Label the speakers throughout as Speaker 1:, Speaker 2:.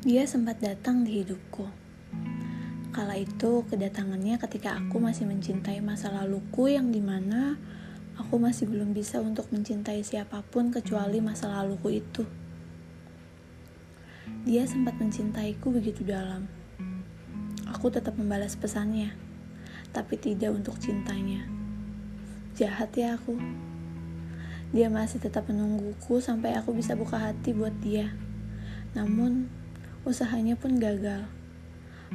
Speaker 1: Dia sempat datang di hidupku. Kala itu kedatangannya ketika aku masih mencintai masa laluku yang di mana aku masih belum bisa untuk mencintai siapa pun kecuali masa laluku itu. Dia sempat mencintaiku begitu dalam. Aku tetap membalas pesannya, tapi tidak untuk cintanya. Jahat ya aku. Dia masih tetap menungguku sampai aku bisa buka hati buat dia. Namun, usahanya pun gagal.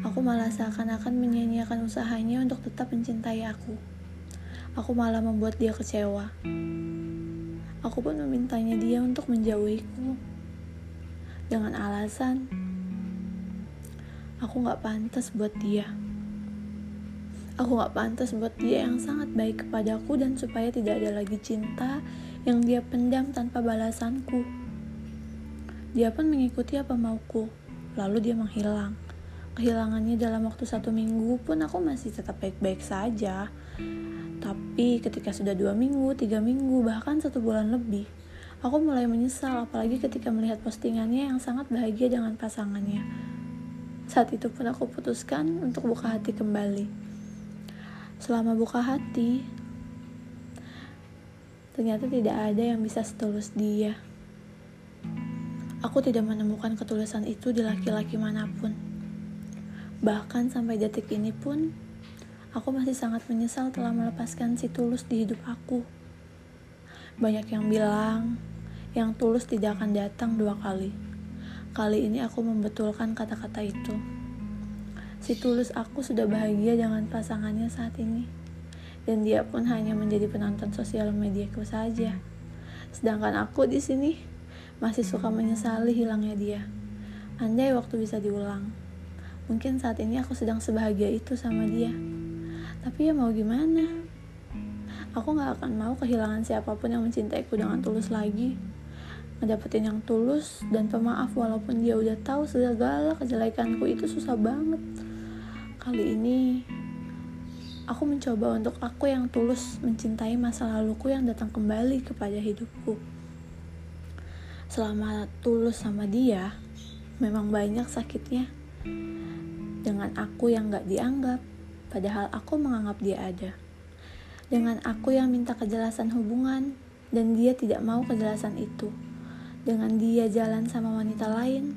Speaker 1: Aku malah seakan-akan menyanyiakan usahanya untuk tetap mencintai aku. Aku malah membuat dia kecewa. Aku pun memintanya dia untuk menjauhiku. Dengan alasan, aku gak pantas buat dia. Aku gak pantas buat dia yang sangat baik kepadaku dan supaya tidak ada lagi cinta yang dia pendam tanpa balasanku. Dia pun mengikuti apa mauku, lalu dia menghilang. Kehilangannya dalam waktu satu minggu pun aku masih tetap baik-baik saja. Tapi ketika sudah dua minggu, tiga minggu, bahkan satu bulan lebih, aku mulai menyesal apalagi ketika melihat postingannya yang sangat bahagia dengan pasangannya. Saat itu pun aku putuskan untuk buka hati kembali. Selama buka hati, ternyata tidak ada yang bisa setulus dia. Aku tidak menemukan ketulusan itu di laki-laki mana pun. Bahkan sampai detik ini pun, aku masih sangat menyesal telah melepaskan si tulus di hidup aku. Banyak yang bilang, yang tulus tidak akan datang dua kali. Kali ini aku membetulkan kata-kata itu. Si tulus aku sudah bahagia dengan pasangannya saat ini dan dia pun hanya menjadi penonton sosial mediaku saja. Sedangkan aku di sini masih suka menyesali hilangnya dia. Andai waktu bisa diulang, mungkin saat ini aku sedang sebahagia itu sama dia. Tapi ya mau gimana? Aku gak akan mau kehilangan siapa pun yang mencintaiku dengan tulus lagi. Ngedapetin yang tulus dan pemaaf walaupun dia udah tahu segala kejelekanku itu susah banget. Kali ini Aku mencoba untuk aku yang tulus mencintai masa laluku yang datang kembali kepada hidupku. Selama tulus sama dia, memang banyak sakitnya. Dengan aku yang gak dianggap, padahal aku menganggap dia ada. Dengan aku yang minta kejelasan hubungan, dan dia tidak mau kejelasan itu. Dengan dia jalan sama wanita lain,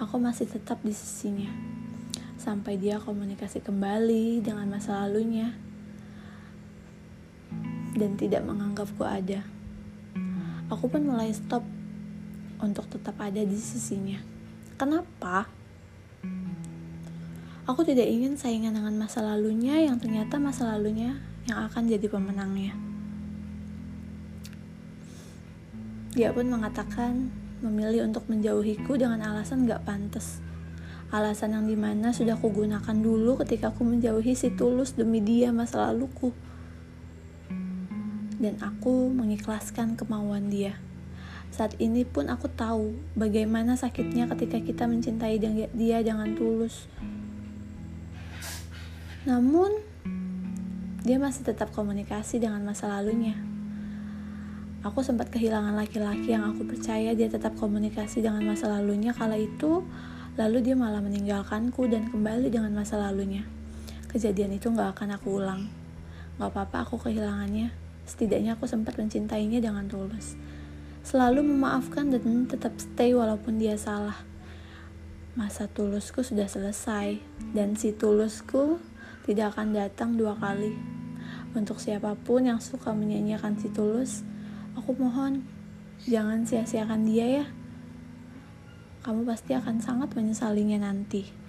Speaker 1: aku masih tetap di sisinya sampai dia komunikasi kembali dengan masa lalunya dan tidak menganggapku ada. Aku pun mulai stop untuk tetap ada di sisinya. Kenapa? Aku tidak ingin saingan dengan masa lalunya yang ternyata masa lalunya yang akan jadi pemenangnya. Dia pun mengatakan memilih untuk menjauhiku dengan alasan gak pantas alasan yang di mana sudah kugunakan dulu ketika aku menjauhi si tulus demi dia masa laluku. Dan aku mengikhlaskan kemauan dia. Saat ini pun aku tahu bagaimana sakitnya ketika kita mencintai dia dengan tulus. Namun, dia masih tetap komunikasi dengan masa lalunya. Aku sempat kehilangan laki-laki yang aku percaya dia tetap komunikasi dengan masa lalunya kala itu Lalu dia malah meninggalkanku dan kembali dengan masa lalunya. Kejadian itu gak akan aku ulang. Gak apa-apa aku kehilangannya. Setidaknya aku sempat mencintainya dengan tulus. Selalu memaafkan dan tetap stay walaupun dia salah. Masa tulusku sudah selesai. Dan si tulusku tidak akan datang dua kali. Untuk siapa pun yang suka menyanyiakan si tulus, aku mohon jangan sia-siakan dia ya kamu pasti akan sangat menyesalinya nanti.